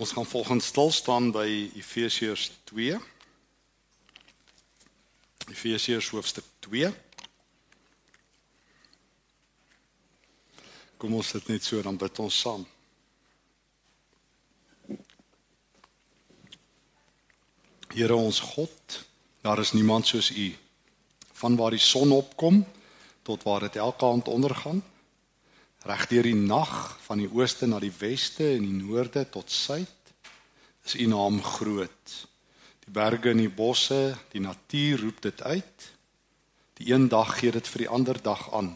Ons gaan volgens stil staan by Efesiërs 2. Efesiërs hoofstuk 2. Kom ons sit net so dan bid ons saam. Here ons God, daar is niemand soos U. Van waar die son opkom tot waar dit elke aand ondergaan, reg deur die nag van die ooste na die weste en die noorde tot suid, is U naam groot. Die berge en die bosse, die natuur roep dit uit. Die een dag gee dit vir die ander dag aan.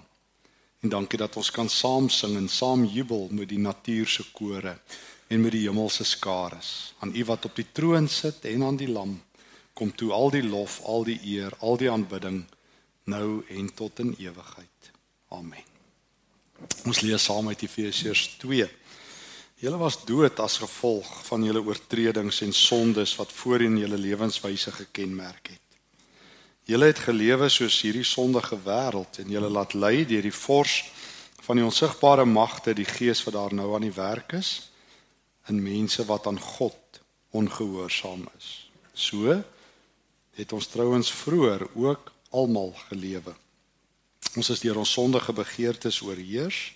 En dankie dat ons kan saam sing en saam jubel met die natuur se kore en met die hemelse skares. Aan U wat op die troon sit en aan die Lam kom toe al die lof, al die eer, al die aanbidding nou en tot in ewigheid. Amen. Ons lees saam uit Efesiërs 2. Julle was dood as gevolg van julle oortredings en sondes wat voorheen julle lewenswyse gekenmerk het. Julle het gelewe soos hierdie sondige wêreld en julle laat lei deur die vors van die onsigbare magte, die gees wat daar nou aan die werk is in mense wat aan God ongehoorsaam is. So het ons trouens vroeër ook almal gelewe. Ons is deur ons sondige begeertes oorheers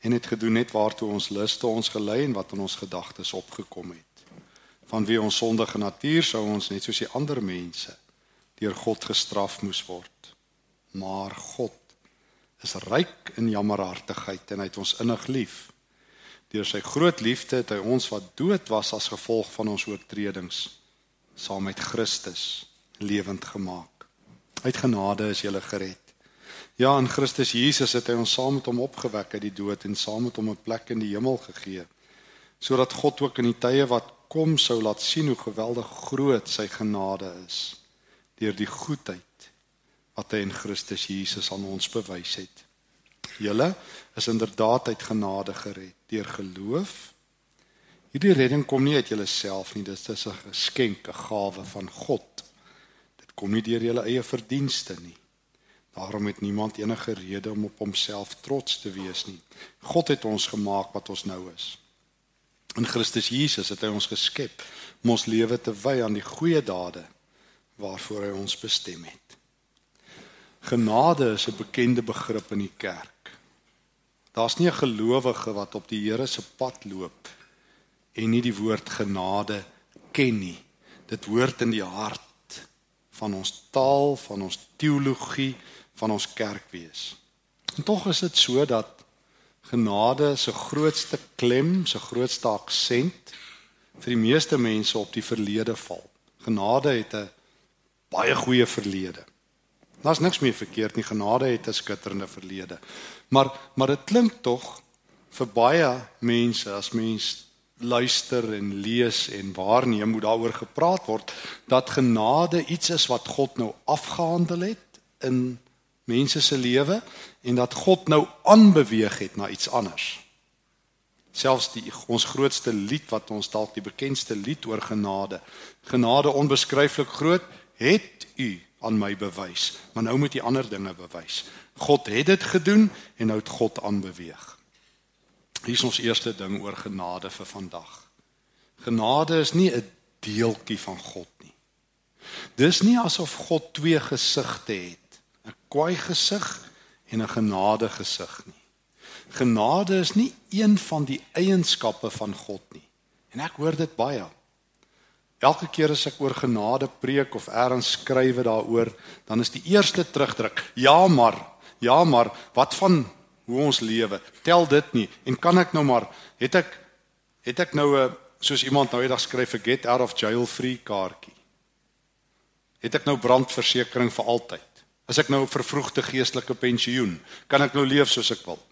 en het gedoen net waartoe ons luste ons gelei en wat in ons gedagtes opgekom het. Van wie ons sondige natuur sou ons net soos die ander mense deur God gestraf moes word. Maar God is ryk in jammerhartigheid en hy het ons innig lief. Deur sy groot liefde het hy ons wat dood was as gevolg van ons oortredings saam met Christus lewend gemaak. Uit genade is jy gered. Ja, in Christus Jesus het hy ons saam met hom opgewek uit die dood en saam met hom 'n plek in die hemel gegee. Sodat God ook in die tye wat kom sou laat sien hoe geweldig groot sy genade is deur die goedheid wat hy in Christus Jesus aan ons bewys het. Julle is inderdaad uit genade gered deur geloof. Hierdie redding kom nie uit julleself nie, dit is 'n geskenk, 'n gawe van God. Dit kom nie deur julle eie verdienste nie. Daarom het niemand enige rede om op homself trots te wees nie. God het ons gemaak wat ons nou is. In Christus Jesus het hy ons geskep om ons lewe te wy aan die goeie dade waarvoor hy ons bestem het. Genade is 'n bekende begrip in die kerk. Daar's nie 'n gelowige wat op die Here se pad loop en nie die woord genade ken nie. Dit hoort in die hart van ons taal, van ons teologie, van ons kerk wees. En tog is dit so dat genade se grootste klem, se grootste aksent vir die meeste mense op die verlede val. Genade het 'n baie goeie verlede. Daar's niks meer verkeerd nie. Genade het 'n skitterende verlede. Maar maar dit klink tog vir baie mense as mens luister en lees en waarneem hoe daaroor gepraat word dat genade iets is wat God nou afgehandel het in mense se lewe en dat God nou aanbeweeg het na iets anders. Selfs die ons grootste lied wat ons dalk die bekendste lied oor genade, genade onbeskryflik groot, het u aan my bewys, maar nou moet jy ander dinge bewys. God het dit gedoen en nou het God aanbeweeg. Hier is ons eerste ding oor genade vir vandag. Genade is nie 'n deeltjie van God nie. Dis nie asof God twee gesigte het kwaai gesig en 'n genade gesig nie. Genade is nie een van die eienskappe van God nie. En ek hoor dit baie. Elke keer as ek oor genade preek of eers skrywe daaroor, dan is die eerste terugdruk: "Ja, maar, ja, maar, wat van hoe ons lewe? Tel dit nie en kan ek nou maar het ek het ek nou 'n soos iemand nou eendag skryf 'n get out of jail free kaartjie? Het ek nou brandversekering vir altyd? As ek nou 'n vervroegde geestelike pensioen, kan ek nou leef soos ek wil.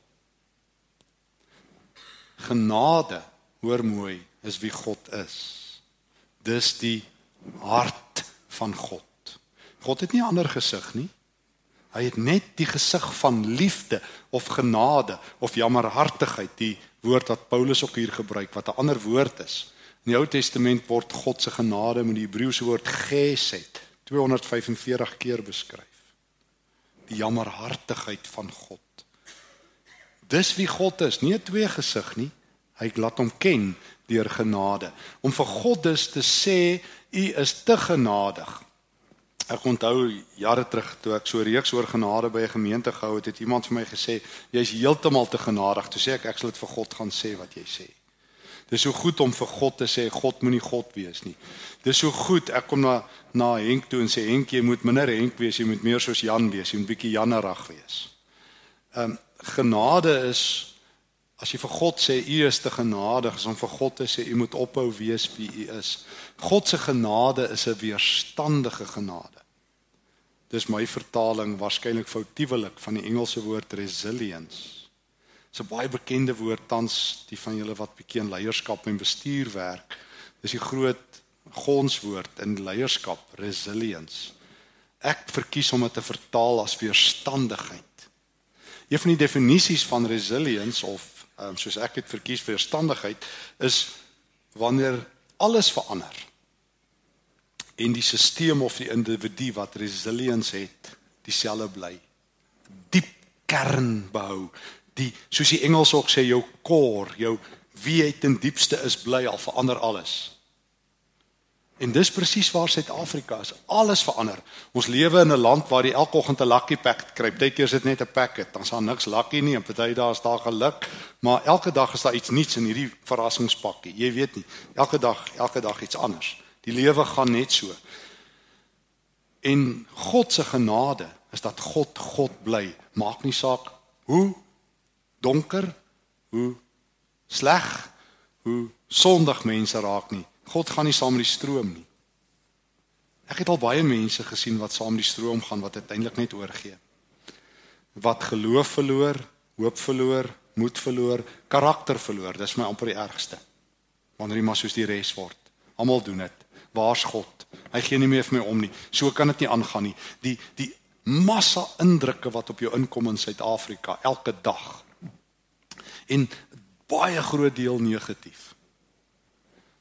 Genade, hoor mooi, is wie God is. Dis die hart van God. God het nie ander gesig nie. Hy het net die gesig van liefde of genade of jammerhartigheid, die woord wat Paulus ook hier gebruik wat 'n ander woord is. In die Ou Testament word God se genade met die Hebreëse woord gesed 245 keer beskryf die jammerhartigheid van God. Dis wie God is, nie 'n twee gesig nie. Hy laat hom ken deur genade. Om vir God dus te sê u is te genadig. Ek onthou jare terug toe ek so reeks oor genade by 'n gemeente gehou het, het iemand vir my gesê jy's heeltemal te genadig. Toe sê ek ek sal dit vir God gaan sê wat jy sê. Dis so goed om vir God te sê God moenie God wees nie. Dis so goed ek kom na na Henk toe en sê Henk jy moet minder Henk wees, jy moet meer soos Jan wees, jy moet bietjie Janerig wees. Ehm um, genade is As jy vir God sê u is te genadig, is om vir God te sê u moet ophou wees wie u is. God se genade is 'n weerstandige genade. Dis my vertaling waarskynlik foutiewelik van die Engelse woord resilience. Dis 'n baie bekende woord tans die van julle wat bietjie in leierskap en bestuur werk. Dis die groot gonswoord in leierskap, resilience. Ek verkies om dit te vertaal as weerstandigheid. Een van die definisies van resilience of um, soos ek het verkies vir verstandigheid is wanneer alles verander en die stelsel of die individu wat resilience het dieselfde bly diep kern behou die soos die Engels ook sê jou core jou wie jy ten diepste is bly al verander alles En dis presies waar Suid-Afrika is. Alles verander. Ons lewe in 'n land waar jy elke oggend 'n lucky pack kry. Partykeer is dit net 'n packet, dan is daar niks lucky nie en party dae is daar geluk, maar elke dag is daar iets nuuts in hierdie verrassingspakkie. Jy weet nie. Elke dag, elke dag iets anders. Die lewe gaan net so. En God se genade is dat God God bly. Maak nie saak hoe donker, hoe sleg, hoe sondig mense raak nie. God gaan nie saam met die stroom nie. Ek het al baie mense gesien wat saam met die stroom gaan wat uiteindelik net oorgee. Wat geloof verloor, hoop verloor, moed verloor, karakter verloor. Dis my amper die ergste. Wanneer jy maar soos die res word. Almal doen dit. Waar's God? Hy gee nie meer vir my om nie. So kan dit nie aangaan nie. Die die massa indrukke wat op jou inkom in Suid-Afrika elke dag. En baie groot deel negatief.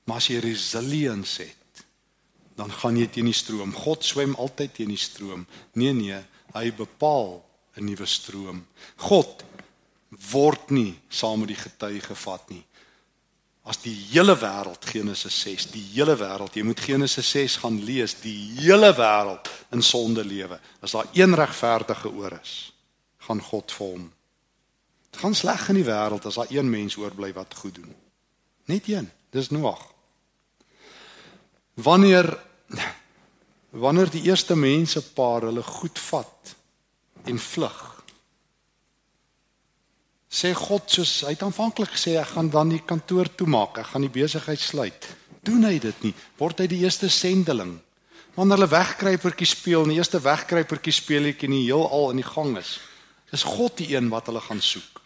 Maar as jy resilience het, dan gaan jy teen die stroom. God swem altyd teen die stroom. Nee nee, hy bepaal 'n nuwe stroom. God word nie saam met die getuie gevat nie. As die hele wêreld Genesis 6, die hele wêreld, jy moet Genesis 6 gaan lees, die hele wêreld in sonde lewe. As daar een regverdige oor is, gaan God vir hom. Gaan sleg in die wêreld as daar een mens oorbly wat goed doen. Net een, dis Noag. Wanneer wanneer die eerste mense paar hulle goed vat en vlug sê God soos hy het aanvanklik gesê ek gaan dan die kantoor toemaak. Ek gaan die besigheid sluit. Doen hy dit nie. Word hy die eerste sendeling. Wanneer hulle wegkruipertjie speel die eerste wegkruipertjie speelietjie in die heelal in die gang is is God die een wat hulle gaan soek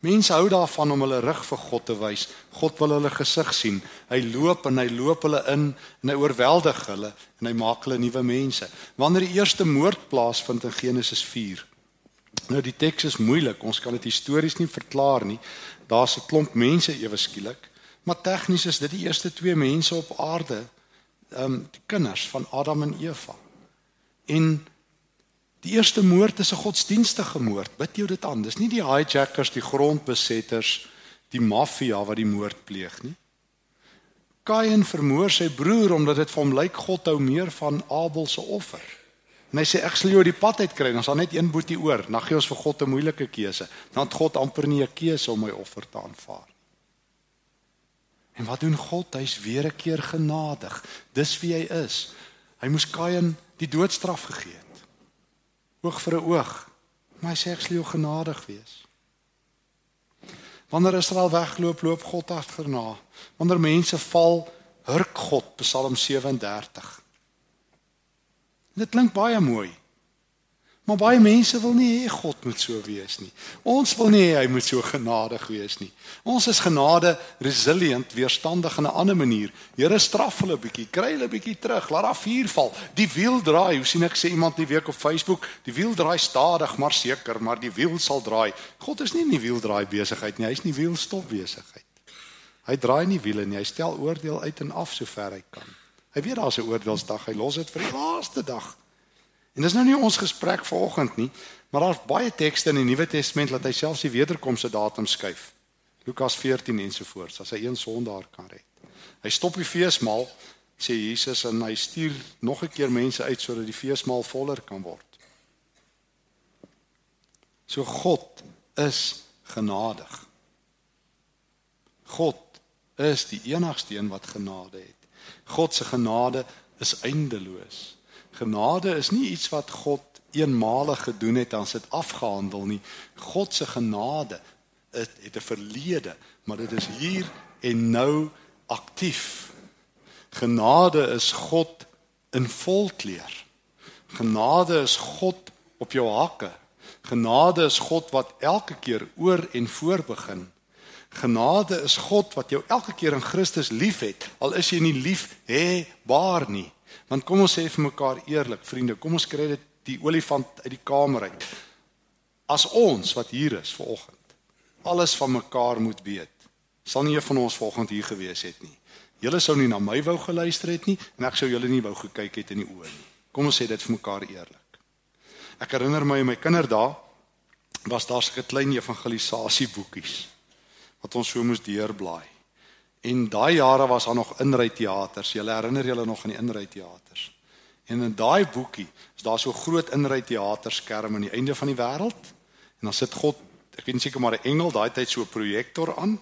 Mense hou daarvan om hulle rug vir God te wys. God wil hulle gesig sien. Hy loop en hy loop hulle in en hy oorweldig hulle en hy maak hulle nuwe mense. Wanneer die eerste moord plaasvind in Genesis 4. Nou die teks is moeilik. Ons kan dit histories nie verklaar nie. Daar's 'n klomp mense ewe skielik, maar tegnies is dit die eerste twee mense op aarde, ehm um, die kinders van Adam en Eva. En Die eerste moord is 'n godsdienstige moord. Bid jou dit aan. Dis nie die hijackers, die grondbesetters, die maffia wat die moord pleeg nie. Kain vermoor sy broer omdat dit vir hom lyk God hou meer van Abel se offer. En hy sê ek sal jou die pad uit kry. Ons het net een boetie oor. Dan gee ons vir God 'n moeilike keuse. Dan het God amper nie 'n keuse om my offer te aanvaar. En wat doen God? Hy's weer 'n keer genadig. Dis wie hy is. Hy moes Kain die doodstraf gegee het oog vir 'n oog. Maar hy sê ek sal jou genadig wees. Wanneer Israel wegloop, loop God agterna. Wanneer mense val, hurk God, Psalm 37. Dit klink baie mooi. Maar baie mense wil nie hê God moet so wees nie. Ons wil nie hê hy moet so genadig wees nie. Ons is genade resilient, weerstandig in 'n ander manier. Here straf hulle 'n bietjie, kry hulle 'n bietjie terug, laat daar vuur val. Die wiel draai. Hoe sien ek sê iemand die week op Facebook, die wiel draai stadig maar seker, maar die wiel sal draai. God is nie in die wiel draai besigheid nie, hy's nie wiel stop besigheid. Hy draai nie wiele nie, hy stel oordeel uit en af sover hy kan. Hy weet daar's 'n oordeelsdag, hy los dit vir die laaste dag. En dis nou nie ons gesprek vanoggend nie, maar daar's baie tekste in die Nuwe Testament dat hy selfs die wederkomste datum skuif. Lukas 14 ensovoorts, as hy een sondaar kan red. Hy stop die feesmaal, sê Jesus en hy stuur nog 'n keer mense uit sodat die feesmaal voller kan word. So God is genadig. God is die enigste een wat genade het. God se genade is eindeloos. Genade is nie iets wat God eenmalig gedoen het en dit afgehandel nie. God se genade het, het 'n verlede, maar dit is hier en nou aktief. Genade is God in volkleur. Genade is God op jou hakke. Genade is God wat elke keer oor en voor begin. Genade is God wat jou elke keer in Christus liefhet, al is jy nie lief hê baar nie. Want kom ons sê vir mekaar eerlik, vriende, kom ons kry dit die olifant uit die kamer uit. As ons wat hier is vanoggend alles van mekaar moet weet, sal nie een van ons vanoggend hier gewees het nie. Julle sou nie na my wou geluister het nie en ek sou julle nie wou gekyk het in die oë nie. Kom ons sê dit vir mekaar eerlik. Ek herinner my in my kinderdae was daar 'n klein evangelisasie boekies wat ons so moes deurblaai. En daai jare was daar nog inryteaters. Jy herinner julle nog aan die inryteaters? En in daai boekie is daar so groot inryteaterskerm aan die einde van die wêreld. En dan sit God, ek weet seker maar 'n engel daai tyd so 'n projektor aan.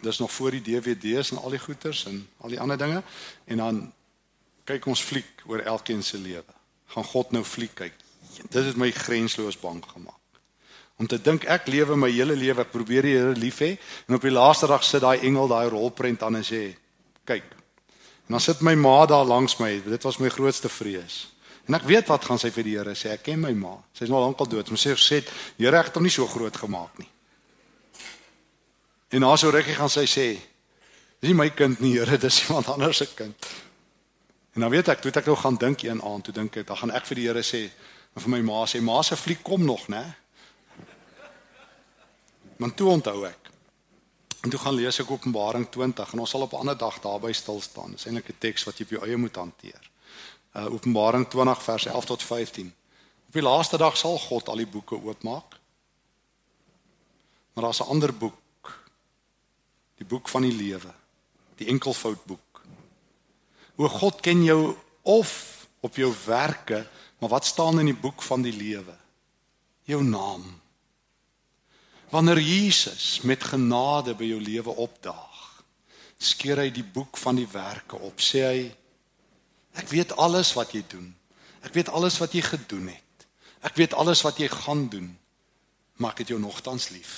Dis nog voor die DVD's en al die goeters en al die ander dinge. En dan kyk ons fliek oor elkeen se lewe. Gaan God nou fliek kyk. Dit het my grensloos bang gemaak om te dink ek lewe my hele lewe ek probeer die Here lief hê en op die laaste dag sit daai engel daai rolprent aan en sê kyk. En dan sit my ma daar langs my dit was my grootste vrees. En ek weet wat gaan sy vir die Here sê ek ken my ma. Sy's nou lankal dood. Maar sy sê Here ek het hom nie so groot gemaak nie. En na so rukkie gaan sy sê dis nie my kind nie Here dis iemand anders se kind. En dan weet ek toe ek nou gaan dink een aand toe dink ek dan gaan ek vir die Here sê en vir my ma sê ma se fliek kom nog né Want toe onthou ek. En toe gaan lees ek Openbaring 20 en ons sal op 'n ander dag daarby stil staan. Dis eintlik 'n teks wat jy op jou eie moet hanteer. Uh Openbaring 20 vers 11 tot 15. Op die laaste dag sal God al die boeke oopmaak. Maar daar's 'n ander boek. Die boek van die lewe. Die enkelvoud boek. O God ken jou of op jou werke, maar wat staan in die boek van die lewe? Jou naam. Wanneer Jesus met genade by jou lewe opdaag, skeer hy die boek van die werke op. Sê hy: Ek weet alles wat jy doen. Ek weet alles wat jy gedoen het. Ek weet alles wat jy gaan doen. Maar ek het jou nogtans lief.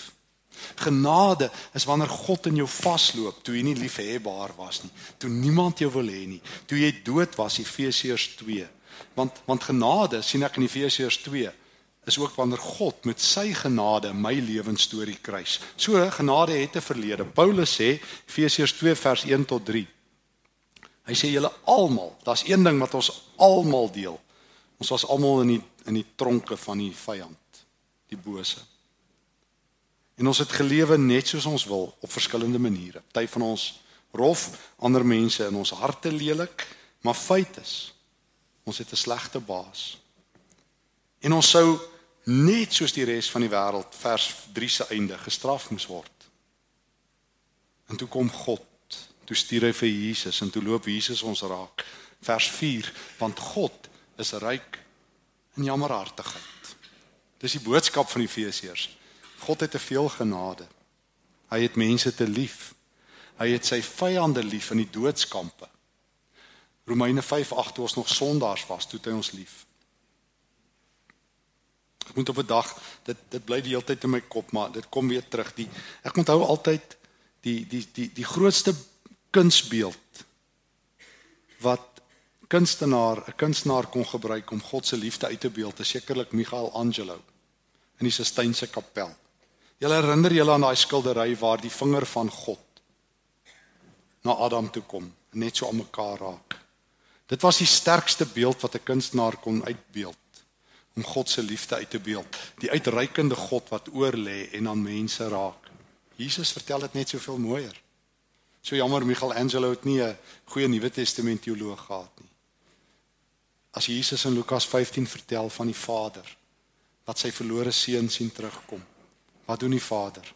Genade is wanneer God in jou vasloop toe jy nie liefhebbaar was nie, toe niemand jou wil hê nie, toe jy dood was, Efesiërs 2. Want want genade sien ek in Efesiërs 2 is ook wanneer God met sy genade my lewensstorie kruis. So genade het 'n verlede. Paulus sê Efesiërs 2 vers 1 tot 3. Hy sê julle almal, daar's een ding wat ons almal deel. Ons was almal in die in die tronke van die vyand, die bose. En ons het gelewe net soos ons wil op verskillende maniere. Party van ons rof, ander mense in ons harte lelik, maar feit is ons het 'n slegte baas. En ons sou net soos die res van die wêreld vers 3 se einde gestraf moes word. En toe kom God, toe stuur hy vir Jesus en toe loop Jesus ons raak. Vers 4, want God is ryk in jammerhartigheid. Dis die boodskap van Efesiërs. God het te veel genade. Hy het mense te lief. Hy het sy vyande lief in die doodskampe. Romeine 5:8 toe ons nog sondaars was, toe hy ons lief. Ek moet op 'n dag dit dit bly die hele tyd in my kop, maar dit kom weer terug. Die ek onthou altyd die die die die grootste kunsbeeld wat kunstenaar 'n kunstenaar kon gebruik om God se liefde uit te beeld, is sekerlik Michelangelo in die Sistynse kapel. Jy herinner julle aan daai skildery waar die vinger van God na Adam toe kom, net so aan mekaar raak. Dit was die sterkste beeld wat 'n kunstenaar kon uitbeeld om God se liefde uit te beeld, die uitreikende God wat oor lê en aan mense raak. Jesus vertel dit net soveel mooier. So jammer Michelangelo het nie 'n goeie Nuwe Testament teoloog gehad nie. As Jesus in Lukas 15 vertel van die Vader wat sy verlore seun sien terugkom. Wat doen die Vader?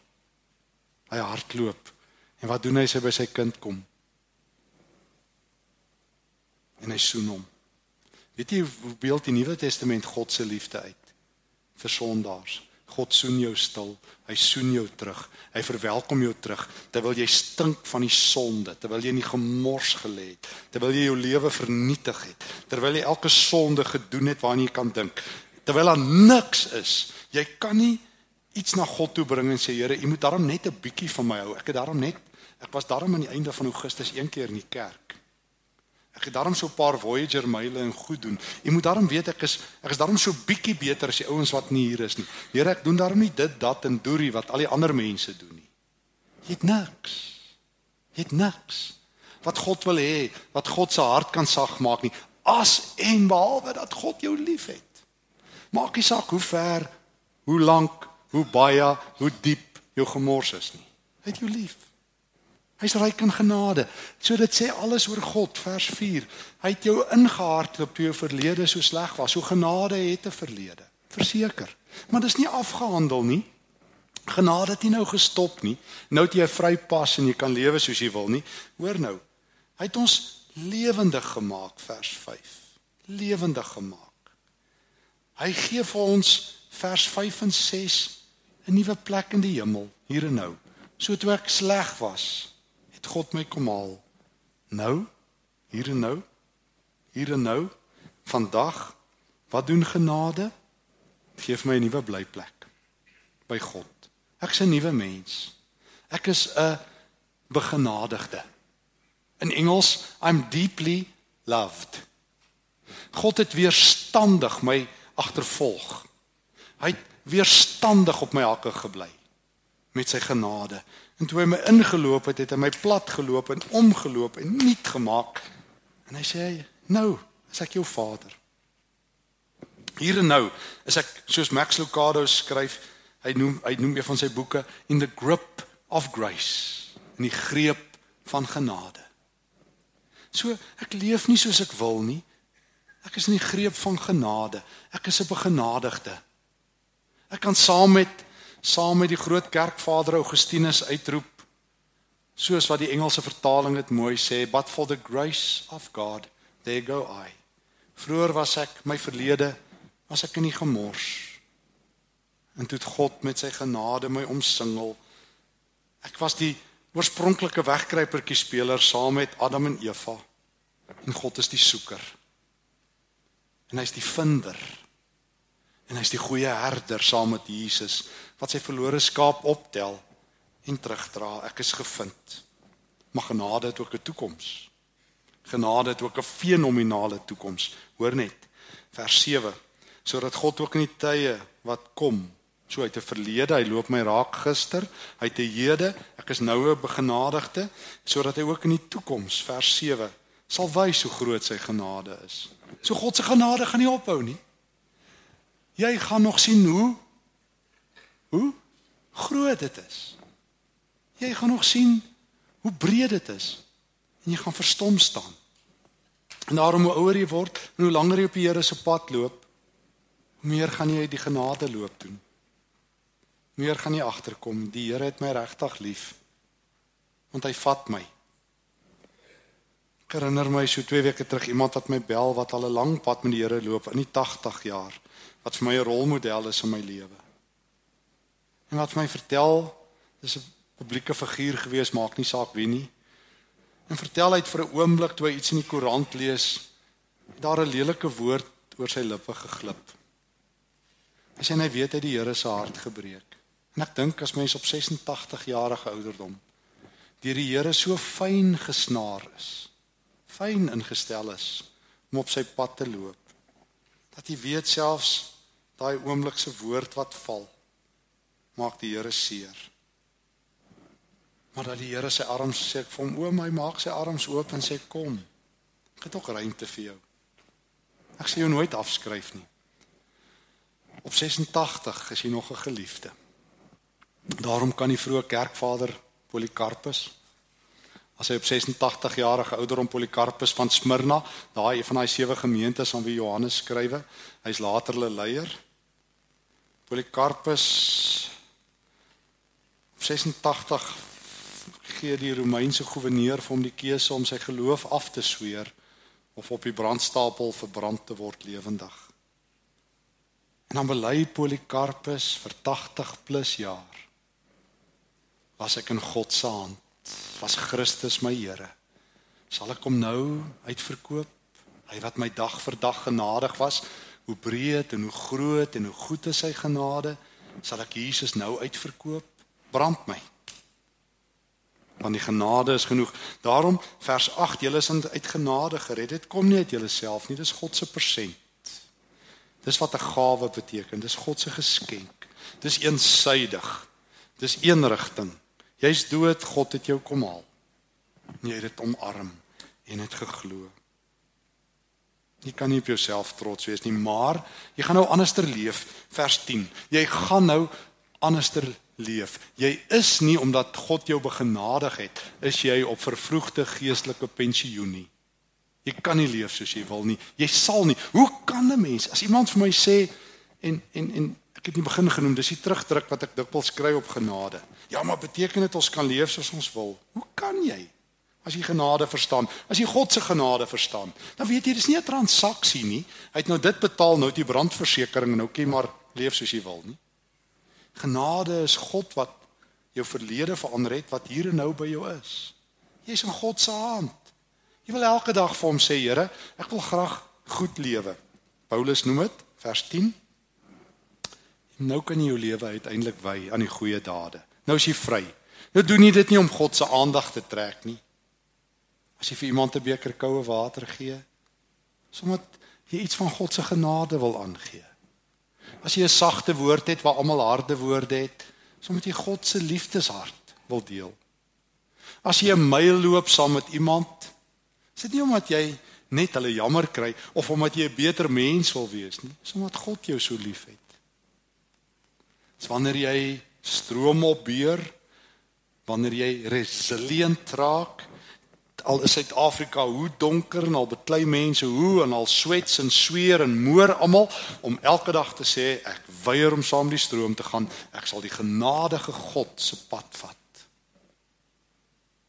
Hy hardloop. En wat doen hy as hy by sy kind kom? En hy soen hom. Weet jy hoe beeld die Nuwe Testament God se liefde uit vir sondaars? God soen jou stil. Hy soen jou terug. Hy verwelkom jou terug terwyl jy stink van die sonde, terwyl jy in die gemors gelê het, terwyl jy jou lewe vernietig het, terwyl jy elke sonde gedoen het waarna jy kan dink, terwyl daar niks is. Jy kan nie iets na God toe bring en sê Here, U moet daarom net 'n bietjie van my hou. Ek het daarom net ek was daarom aan die einde van Augustus een keer in die kerk. Ek het daarom so 'n paar Voyager myle en goed doen. Jy moet daarom weet ek is ek is daarom so bietjie beter as die ouens wat nie hier is nie. Here, ek doen daarom nie dit dat en doerie wat al die ander mense doen nie. Jy het niks. Jy het niks. Wat God wil hê, wat God se hart kan sag maak nie, as en behalwe dat God jou liefhet. Maak nie saak hoe ver, hoe lank, hoe baie, hoe diep jou gemors is nie. Hy het jou lief. Hy's ryk in genade. So dit sê alles oor God vers 4. Hy het jou ingehardloop toe jou verlede so sleg was. So genade het 'n verlede. Verseker. Maar dis nie afgehandel nie. Genade het nie nou gestop nie. Nou het jy 'n vrypas en jy kan lewe soos jy wil nie. Hoor nou. Hy het ons lewendig gemaak vers 5. Lewendig gemaak. Hy gee vir ons vers 5 en 6 'n nuwe plek in die hemel hier en nou. So toe ek sleg was, het God my kom haal. Nou, hier en nou, hier en nou, vandag, wat doen genade? Geef my 'n nuwe blyplek by God. Ek's 'n nuwe mens. Ek is 'n begenadigde. In Engels, I'm deeply loved. God het weerstandig my agtervolg. Hy het weerstandig op my hakke gebly met sy genade. En toe hy my ingeloop het, het hy my plat geloop en omgeloop en nuut gemaak. En hy sê, "Nou, is ek jou vader." Hier en nou is ek soos Max Lucado skryf, hy noem hy noem een van sy boeke in the grip of grace, in die greep van genade. So ek leef nie soos ek wil nie. Ek is in die greep van genade. Ek is 'n begenadigde. Ek kan saam met saam met die groot kerkvader Augustinus uitroep soos wat die Engelse vertaling dit mooi sê but for the grace of God there go I. Vroeër was ek my verlede was ek in die gemors. En toe het God met sy genade my omsingel. Ek was die oorspronklike wegkruipertjie speler saam met Adam en Eva. En God is die soeker. En hy's die vinder. En hy's die goeie herder saam met Jesus wat sy verlore skaap optel en terugdra. Ek is gevind. Maar genade het ook 'n toekoms. Genade het ook 'n fenominale toekoms. Hoor net vers 7 sodat God ook in die tye wat kom so uit 'n verlede hy loop my raak gister uit 'n hede ek is nou 'n begenadigde sodat hy ook in die toekoms vers 7 sal wys hoe groot sy genade is so God se genade gaan nie ophou nie jy gaan nog sien hoe hoe groot dit is. Jy gaan nog sien hoe breed dit is en jy gaan verstom staan. En daarom hoe ouer jy word en hoe langer jy op die Here se pad loop, hoe meer gaan jy die genade loop doen. Meer gaan jy agterkom, die Here het my regtig lief. Want hy vat my. Ek herinner my so 2 weke terug iemand wat my bel wat al 'n lang pad met die Here loop in die 80 jaar wat vir my 'n rolmodel is in my lewe. En wat my vertel, dis 'n publieke figuur gewees, maak nie saak wie nie. En vertel hy vir 'n oomblik toe hy iets in die koerant lees, daar 'n lelike woord oor sy lippe geglip. Sê hy weet hy die Here se hart gebreek. En ek dink as mens op 86 jarige ouderdom deur die Here so fyn gesnaar is, fyn ingestel is om op sy pad te loop, dat hy weet selfs daai oomblik se woord wat val maak die Here seer. Maar dat die Here sy arms sê ek vir hom o my maak sy arms oop en sê kom. Ek het ook ruimte vir jou. Ek sê jou nooit afskryf nie. Op 86 is jy nog 'n geliefde. Daarom kan die vroeë kerkvader Polycarpus as hy op 86 jarige ouderdom Polycarpus van Smyrna, daai een van daai sewe gemeentes aan wie Johannes skrywe, hy's later hulle leier. Polycarpus 86 gee die Romeinse goewerneur vir hom die keuse om sy geloof af te sweer of op die brandstapel verbrand te word lewendig. En dan bely Polycarpus vir 80 plus jaar was ek in God se hand. Was Christus my Here? Sal ek hom nou uitverkoop? Hy wat my dag vir dag genadig was, hoe breed en hoe groot en hoe goed is sy genade, sal ek Jesus nou uitverkoop? Brand my. Want die genade is genoeg. Daarom vers 8, julle is uit genade gered. Dit kom nie uit julleself nie, dis God se persent. Dis wat 'n gawe beteken. Dis God se geskenk. Dis eensydig. Dis een rigting. Jy's dood, God het jou kom haal. Jy het dit omarm en het geglo. Jy kan nie op jouself trots wees nie, maar jy gaan nou anderster leef, vers 10. Jy gaan nou anderster leef. Jy is nie omdat God jou begenadig het, is jy op vervroegde geestelike pensioen nie. Jy kan nie leef soos jy wil nie. Jy sal nie. Hoe kan 'n mens as iemand vir my sê en en en ek het nie begin genoem, dis die terugdruk wat ek dikwels kry op genade. Ja, maar beteken dit ons kan leef soos ons wil? Hoe kan jy? As jy genade verstaan, as jy God se genade verstaan, dan weet jy dis nie 'n transaksie nie. Hy het nou dit betaal, nou het jy brandversekering en nou kan jy maar leef soos jy wil nie. Genade is God wat jou verlede verander het wat hier en nou by jou is. Jy's in God se hand. Jy wil elke dag vir hom sê, Here, ek wil graag goed lewe. Paulus noem dit vers 10. En nou kan jy jou lewe uiteindelik wy aan die goeie dade. Nou is jy vry. Nou doen jy dit nie om God se aandag te trek nie. As jy vir iemand 'n beker koue water gee, sommer jy iets van God se genade wil aangee. As jy 'n sagte woord het waar almal harde woorde het, sommer jy God se liefdeshart wil deel. As jy 'n myl loop saam met iemand Is dit nie omdat jy net hulle jammer kry of omdat jy 'n beter mens wil wees nie, dis omdat God jou so liefhet. Dis wanneer jy stroom opbeer, wanneer jy resilient raak, al is Suid-Afrika hoe donker en al beklei mense hoe en al swets en sweer en moer almal om elke dag te sê ek weier om saam die stroom te gaan, ek sal die genadige God se pad vat.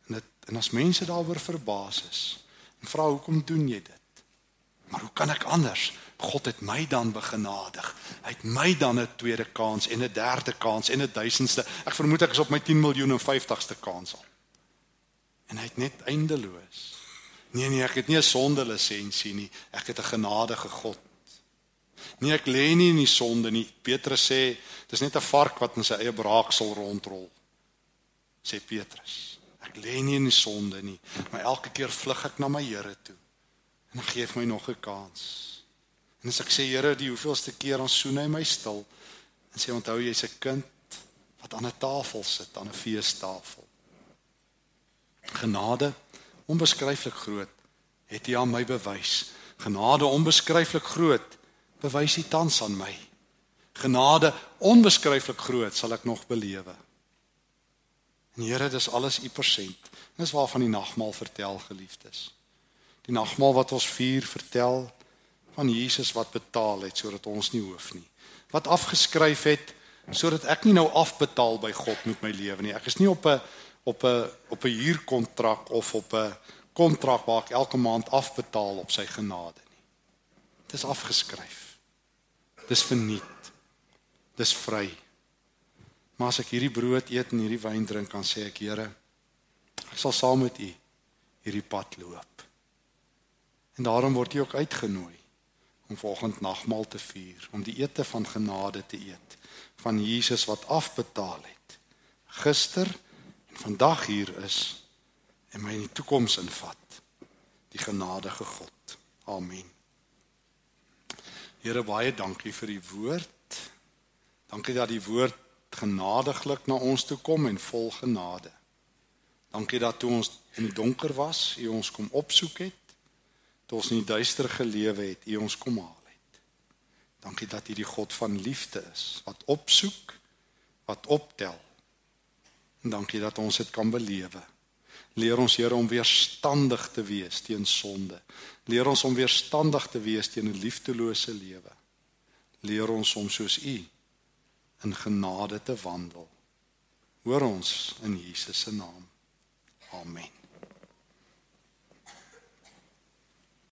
En dit en as mense daaroor verbaas is, En vra hoekom doen jy dit? Maar hoe kan ek anders? God het my dan begenadig. Hy het my dan 'n tweede kans en 'n derde kans en 'n duisendste. Ek vermoed ek is op my 10 miljoen en 50ste kans al. En hy het net eindeloos. Nee nee, ek het nie 'n sonde lisensie nie. Ek het 'n genadige God. Nee, ek lê nie in die sonde nie. Petrus sê, dis net 'n vark wat in sy eie braaksel rondrol. Sê Petrus. Ek lê nie in die sonde nie, maar elke keer vlug ek na my Here toe. En hy gee my nog 'n kans. En as ek sê Here, die hoeveelste keer ons soen hy my stil en sê onthou jy's 'n kind wat aan 'n tafel sit, aan 'n feestafel. Genade onbeskryflik groot het hy aan my bewys. Genade onbeskryflik groot bewys hy tans aan my. Genade onbeskryflik groot sal ek nog belewe. En Here, dis alles u persent. Dis waarvan die nagmaal vertel, geliefdes. Die nagmaal wat ons vier vertel van Jesus wat betaal het sodat ons nie hoef nie. Wat afgeskryf het sodat ek nie nou afbetaal by God met my lewe nie. Ek is nie op 'n op 'n op 'n huurkontrak of op 'n kontrak waar ek elke maand afbetaal op sy genade nie. Dit is afgeskryf. Dis verniet. Dis vry. Maar as ek hierdie brood eet en hierdie wyn drink, kan sê ek, Here, ek sal saam met U hierdie pad loop. En daarom word jy ook uitgenooi om volgende nagmaal te vier, om die ete van genade te eet van Jesus wat afbetaal het. Gister vandag hier is en my in die toekoms invat. Die genadige God. Amen. Here baie dankie vir die woord. Dankie dat die woord genadiglik na ons toe kom en vol genade. Dankie dat toe ons in die donker was, U ons kom opsoek het. Toe ons in die duister gelewe het, U ons kom haal het. Dankie dat U die God van liefde is wat opsoek, wat optel. En dankie dat ons dit kan belewe. Leer ons Here om weerstandig te wees teen sonde. Leer ons om weerstandig te wees teen 'n liefdelose lewe. Leer ons om soos U in genade te wandel. Hoor ons in Jesus se naam. Amen.